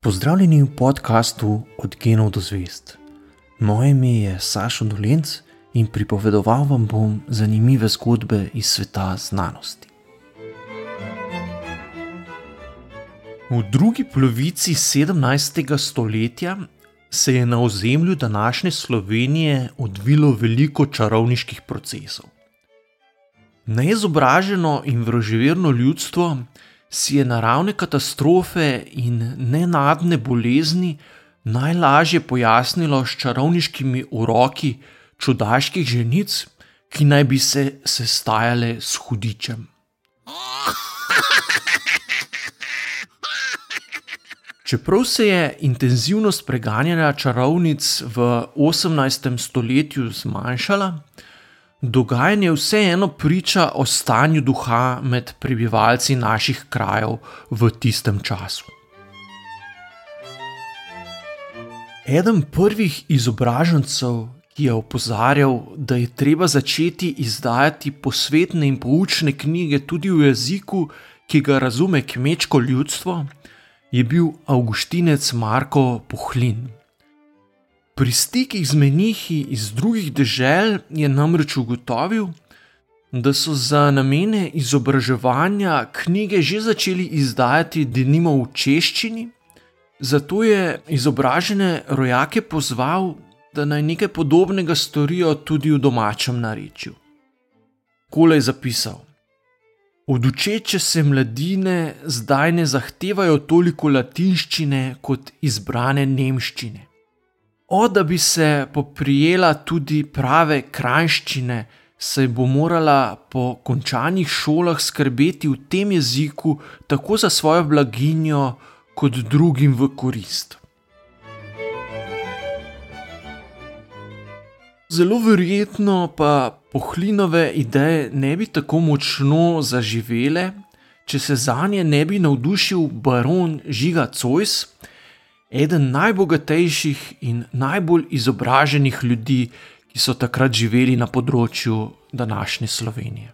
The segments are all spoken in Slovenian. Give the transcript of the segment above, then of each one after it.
Pozdravljeni v podkastu Od genov do zvest. Moje ime je Sašo Dolenc in pripovedoval vam bom zanimive zgodbe iz sveta znanosti. V drugi polovici 17. stoletja se je na ozemlju današnje Slovenije odvilo veliko čarovniških procesov. Neizobraženo in vroževerno ljudstvo si je naravne katastrofe in nenadne bolezni najlažje pojasnilo s čarovniškimi uroki čudaških ženic, ki naj bi se sestajale s hudičem. Čeprav se je intenzivnost preganjanja čarovnic v 18. stoletju zmanjšala, Dogajanje vseeno priča o stanju duha med prebivalci naših krajev v tistem času. Eden prvih izobražencev, ki je opozarjal, da je treba začeti izdajati posvetne in poučne knjige tudi v jeziku, ki ga razume kmečko ljudstvo, je bil Augustinec Marko Pohlin. Pri stikih z menihi iz drugih dežel je namreč ugotovil, da so za namene izobraževanja knjige že začeli izdajati denimo v češčini, zato je izobražene rojake pozval, da naj nekaj podobnega storijo tudi v domačem narečju. Kole je zapisal: Od učeče se mladine zdaj ne zahtevajo toliko latinščine kot izbrane nemščine. O, da bi se poprijela tudi prave krajščine, saj bo morala po končanih šolah skrbeti v tem jeziku tako za svojo blaginjo, kot drugim v korist. Zelo verjetno pa pohlinove ideje ne bi tako močno zaživele, če se za nje ne bi navdušil baron Žiga Cojs, eden najbogatejših in najbolj izobraženih ljudi, ki so takrat živeli na področju današnje Slovenije.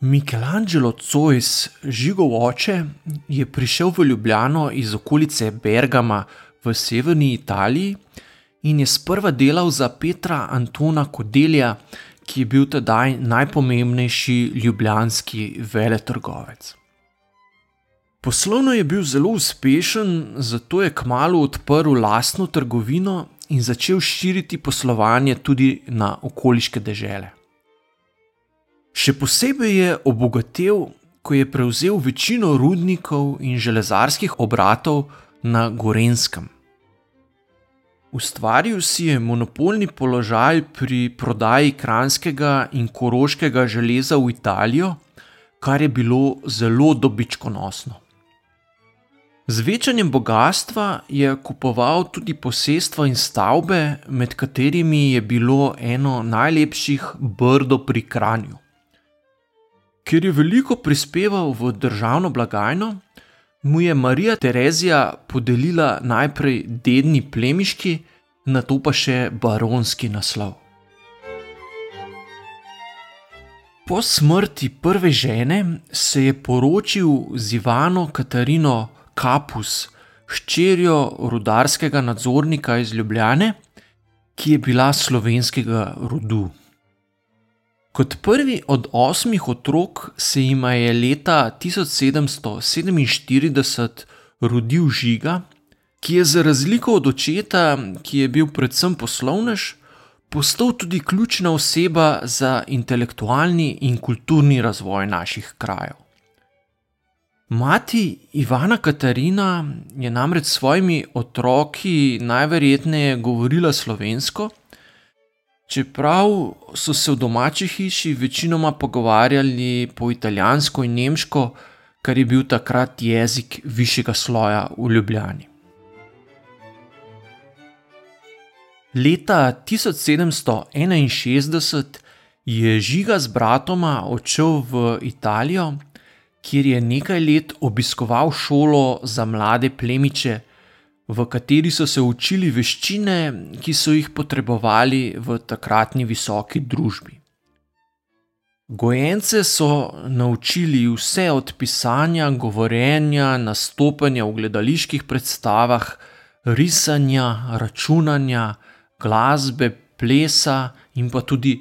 Michelangelo Cojs, žigov oče, je prišel v Ljubljano iz okolice Bergama v severni Italiji in je sprva delal za Petra Antona Kodelja, ki je bil tedaj najpomembnejši ljubljanski veletrgovec. Poslovno je bil zelo uspešen, zato je kmalo odprl lastno trgovino in začel širiti poslovanje tudi na okoliške dežele. Še posebej je obogatel, ko je prevzel večino rudnikov in železarskih obratov na Gorenskem. Ustvaril si je monopolni položaj pri prodaji kranskega in koroškega železa v Italijo, kar je bilo zelo dobičkonosno. Z večanjem bogatstva je kupoval tudi posestva in stavbe, med katerimi je bilo eno najlepših brdo pri Kranju. Ker je veliko prispeval v državno blagajno, mu je Marija Terezija podelila najprej dedni plemiški, nato pa še baronski naslov. Po smrti prve žene se je poročil z Ivano Katarino Kapus, hčerjo rudarskega nadzornika iz Ljubljane, ki je bila slovenskega rodu. Kot prvi od osmih otrok se jim je leta 1747 rodil Žiga, ki je za razliko od očeta, ki je bil predvsem poslovnež, postal tudi ključna oseba za intelektualni in kulturni razvoj naših krajev. Mati Ivana Katarina je namreč s svojimi otroki najverjetneje govorila slovensko, čeprav so se v domači hiši večinoma pogovarjali po italijansko in nemško, kar je bil takrat jezik višjega sloja v Ljubljani. Leta 1761 je Žiga z bratoma odšel v Italijo kjer je nekaj let obiskoval šolo za mlade plemiče, v kateri so se učili veščine, ki so jih potrebovali v takratni visoki družbi. Gojence so naučili vse od pisanja, govorjenja, nastopanja v gledaliških predstavah, risanja, računanja, glasbe, plesa in pa tudi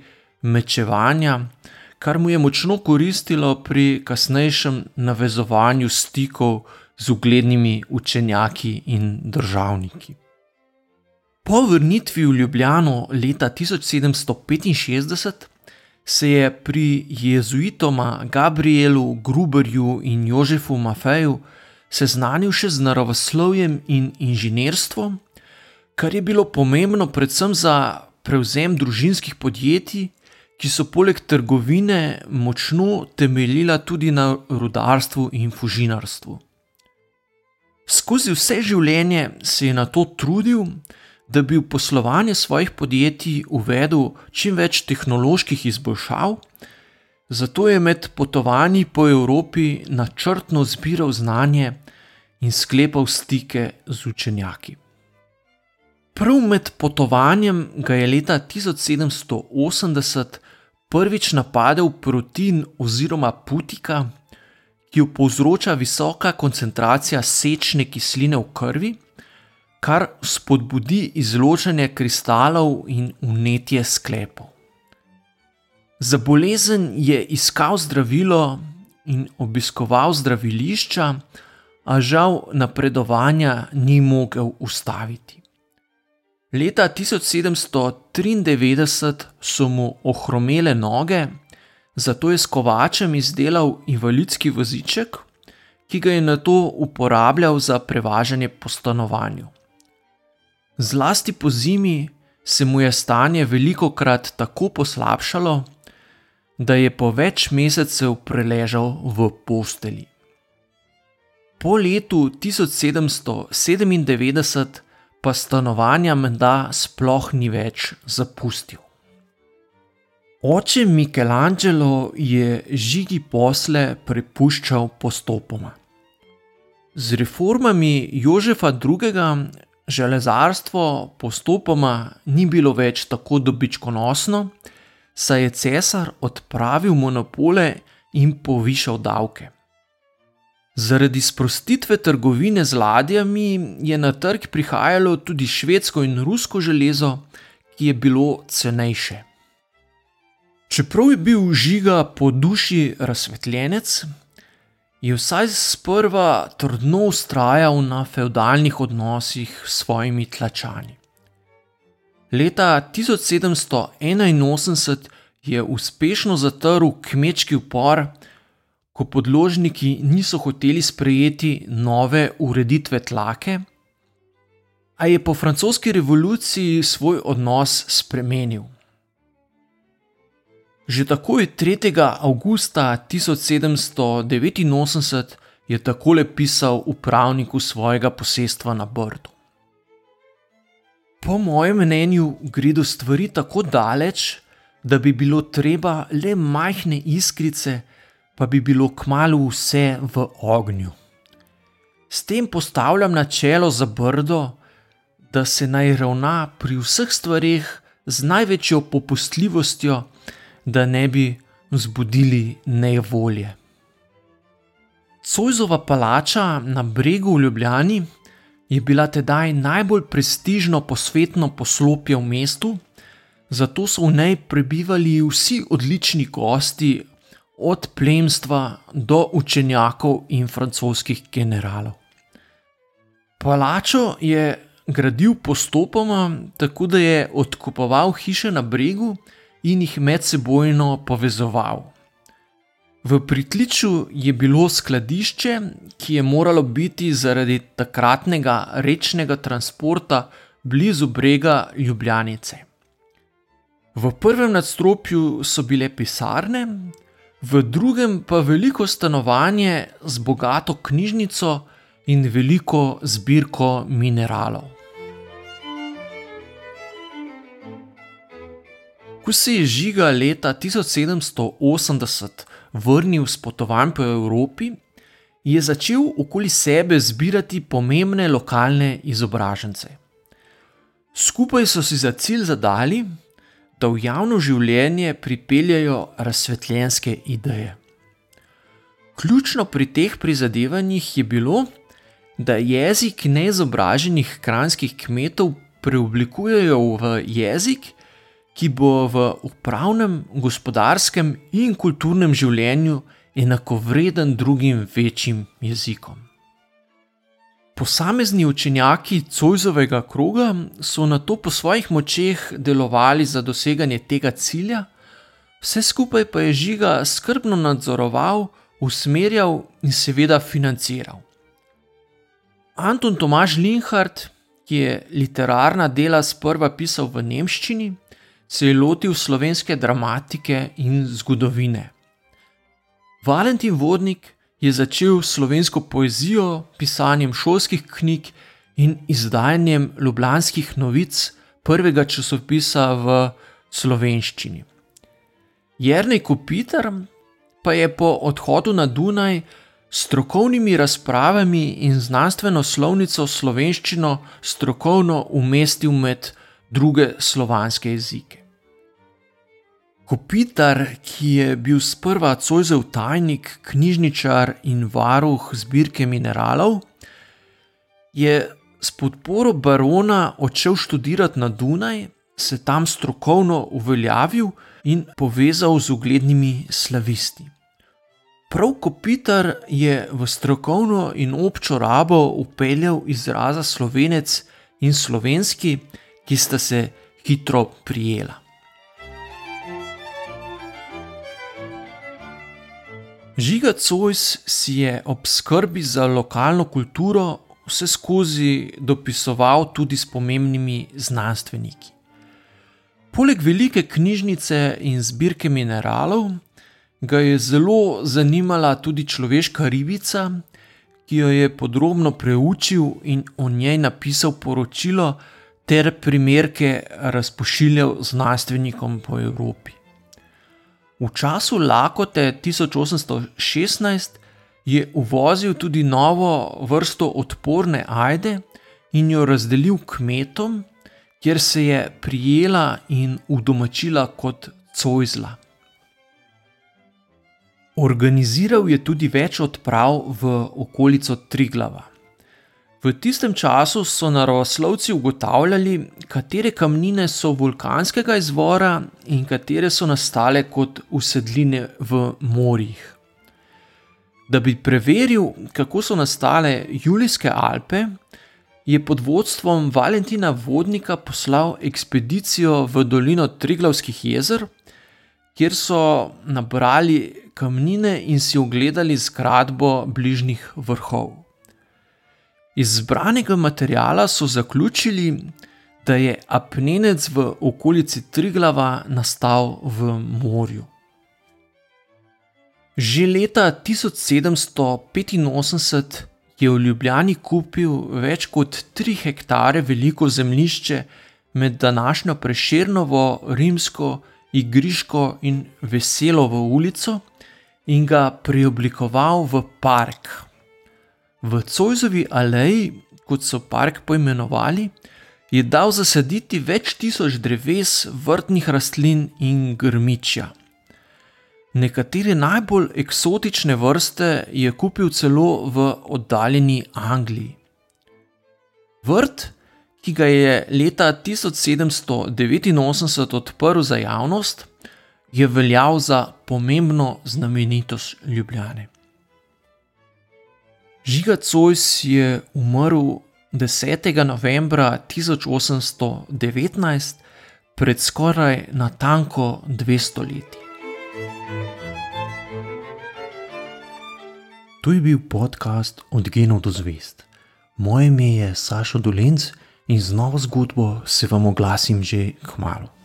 mečevanja, kar mu je močno koristilo pri kasnejšem navezovanju stikov z uglednimi učenjaki in državniki. Po vrnitvi v Ljubljano leta 1765 se je pri jezuitoma Gabrielu Gruberju in Jožefu Mafeju seznanil še z naravoslovjem in inženirstvom, kar je bilo pomembno predvsem za prevzem družinskih podjetij, ki so poleg trgovine močno temeljila tudi na rudarstvu in fužinarstvu. Skozi vse življenje se je na to trudil, da bi v poslovanje svojih podjetij uvedel čim več tehnoloških izboljšav, zato je med potovanji po Evropi načrtno zbiral znanje in sklepal stike z učenjaki. Prav med potovanjem ga je leta 1780 prvič napadel protein oziroma putika, ki jo povzroča visoka koncentracija sečne kisline v krvi kar spodbudi izločanje kristalov in unetje sklepov. Za bolezen je iskal zdravilo in obiskoval zdravilišča, a žal napredovanja ni mogel ustaviti. Leta 1793 so mu ohromele noge, zato je s kovačem izdelal invalidski voziček, ki ga je na to uporabljal za prevažanje po stanovanju. Zlasti po zimi se mu je stanje veliko krat tako poslabšalo, da je po več mesecev preležal v posteli. Po letu 1797 pa stanovanja menda sploh ni več zapustil. Oče Michelangelo je žigi posle prepuščal postopoma. Z reformami Jožefa II železarstvo postopoma ni bilo več tako dobičkonosno, saj je cesar odpravil monopole in povišal davke. Zaradi sprostitve trgovine z ladjami je na trg prihajalo tudi švedsko in rusko železo, ki je bilo cenejše. Čeprav je bil žiga po duši razsvetljenec, je vsaj sprva trdno ustrajal na feudalnih odnosih s svojimi tlačani. Leta 1781 je uspešno zatrl kmečki upor, ko podložniki niso hoteli sprejeti nove ureditve tlake, a je po francoski revoluciji svoj odnos spremenil. Že takoj 3. avgusta 1789 je takole pisal upravniku svojega posestva na Brdu. Po mojem mnenju gredo stvari tako daleč, da bi bilo treba le majhne iskrice, pa bi bilo kmalo vse v ognju. S tem postavljam načelo za Brdo, da se naj ravna pri vseh stvarih z največjo popustljivostjo da ne bi vzbudili nevolje. Cojzova palača na bregu v Ljubljani je bila tedaj najbolj prestižno posvetno poslopje v mestu, zato so v njej prebivali vsi odlični gosti, od plemstva do učenjakov in francoskih generalov. Palačo je gradil postopoma, tako da je odkupoval hiše na bregu in jih medsebojno povezoval. V pritličju je bilo skladišče, ki je moralo biti zaradi takratnega rečnega transporta blizu brega Ljubljanice. V prvem nadstropju so bile pisarne, v drugem pa veliko stanovanje z bogato knjižnico in veliko zbirko mineralov. Ko se je žiga leta 1780 vrnil s potovanj po Evropi, je začel okoli sebe zbirati pomembne lokalne izobražence. Skupaj so si za cilj zadali, da v javno življenje pripeljajo razsvetljenske ideje. Ključno pri teh prizadevanjih je bilo, da jezik neizobraženih kranskih kmetov preoblikujejo v jezik, ki bo v upravnem, gospodarskem in kulturnem življenju enakovreden drugim večjim jezikom. Posamezni učenjaki Cojzovega kroga so na to po svojih močeh delovali za doseganje tega cilja, vse skupaj pa je žiga skrbno nadzoroval, usmerjal in seveda financiral. Anton Tomaž Linhardt, ki je literarna dela sprva pisal v nemščini, se je lotil slovenske dramatike in zgodovine. Valentin Vodnik je začel slovensko poezijo, pisanjem šolskih knjig in izdajanjem ljubljanskih novic, prvega časopisa v slovenščini. Jrnej Kopitar pa je po odhodu na Dunaj strokovnimi razpravami in znanstveno slovnico slovenščino strokovno umestil med druge slovanske jezike. Kopitar, ki je bil sprva Cojzev tajnik, knjižničar in varuh zbirke mineralov, je s podporo barona odšel študirati na Dunaj, se tam strokovno uveljavil in povezal z uglednimi slavisti. Prav Kopitar je v strokovno in občo rabo upeljal izraza slovenec in slovenski, ki sta se hitro prijela. Žiga Cojs si je ob skrbi za lokalno kulturo vse skozi dopisoval tudi s pomembnimi znanstveniki. Poleg velike knjižnice in zbirke mineralov, ga je zelo zanimala tudi človeška ribica, ki jo je podrobno preučil in o njej napisal poročilo, ter primerke razpošiljal znanstvenikom po Evropi. V času lakote 1816 je uvozil tudi novo vrsto odporne ajde in jo razdelil kmetom, kjer se je prijela in udomačila kot cojzla. Organiziral je tudi več odprav v okolico Triglava. V tistem času so naravoslovci ugotavljali, katere kamnine so vulkanskega izvora in katere so nastale kot usedline v morjih. Da bi preveril, kako so nastale Julijske Alpe, je pod vodstvom Valentina Vodnika poslal ekspedicijo v dolino Triglavskih jezer, kjer so nabrali kamnine in si ogledali zgradbo bližnjih vrhov. Iz zbranega materijala so zaključili, da je apnenec v okolici Triglava nastal v morju. Že leta 1785 je v Ljubljani kupil več kot 3 hektare veliko zemljišče med današnjo Preširnovo, Rimsko, Igriško in Veselovo ulico in ga preoblikoval v park. V Cojzovi aleji, kot so park poimenovali, je dal zasaditi več tisoč dreves, vrtnih rastlin in grmičja. Nekatere najbolj eksotične vrste je kupil celo v oddaljeni Angliji. Vrt, ki ga je leta 1789 odprl za javnost, je veljal za pomembno znamenitost Ljubljane. Žiga Cojs je umrl 10. novembra 1819, pred skoraj natanko 200 leti. To je bil podcast Od genov do zvest. Moje ime je Sašo Dolenc in z novo zgodbo se vam oglasim že k malu.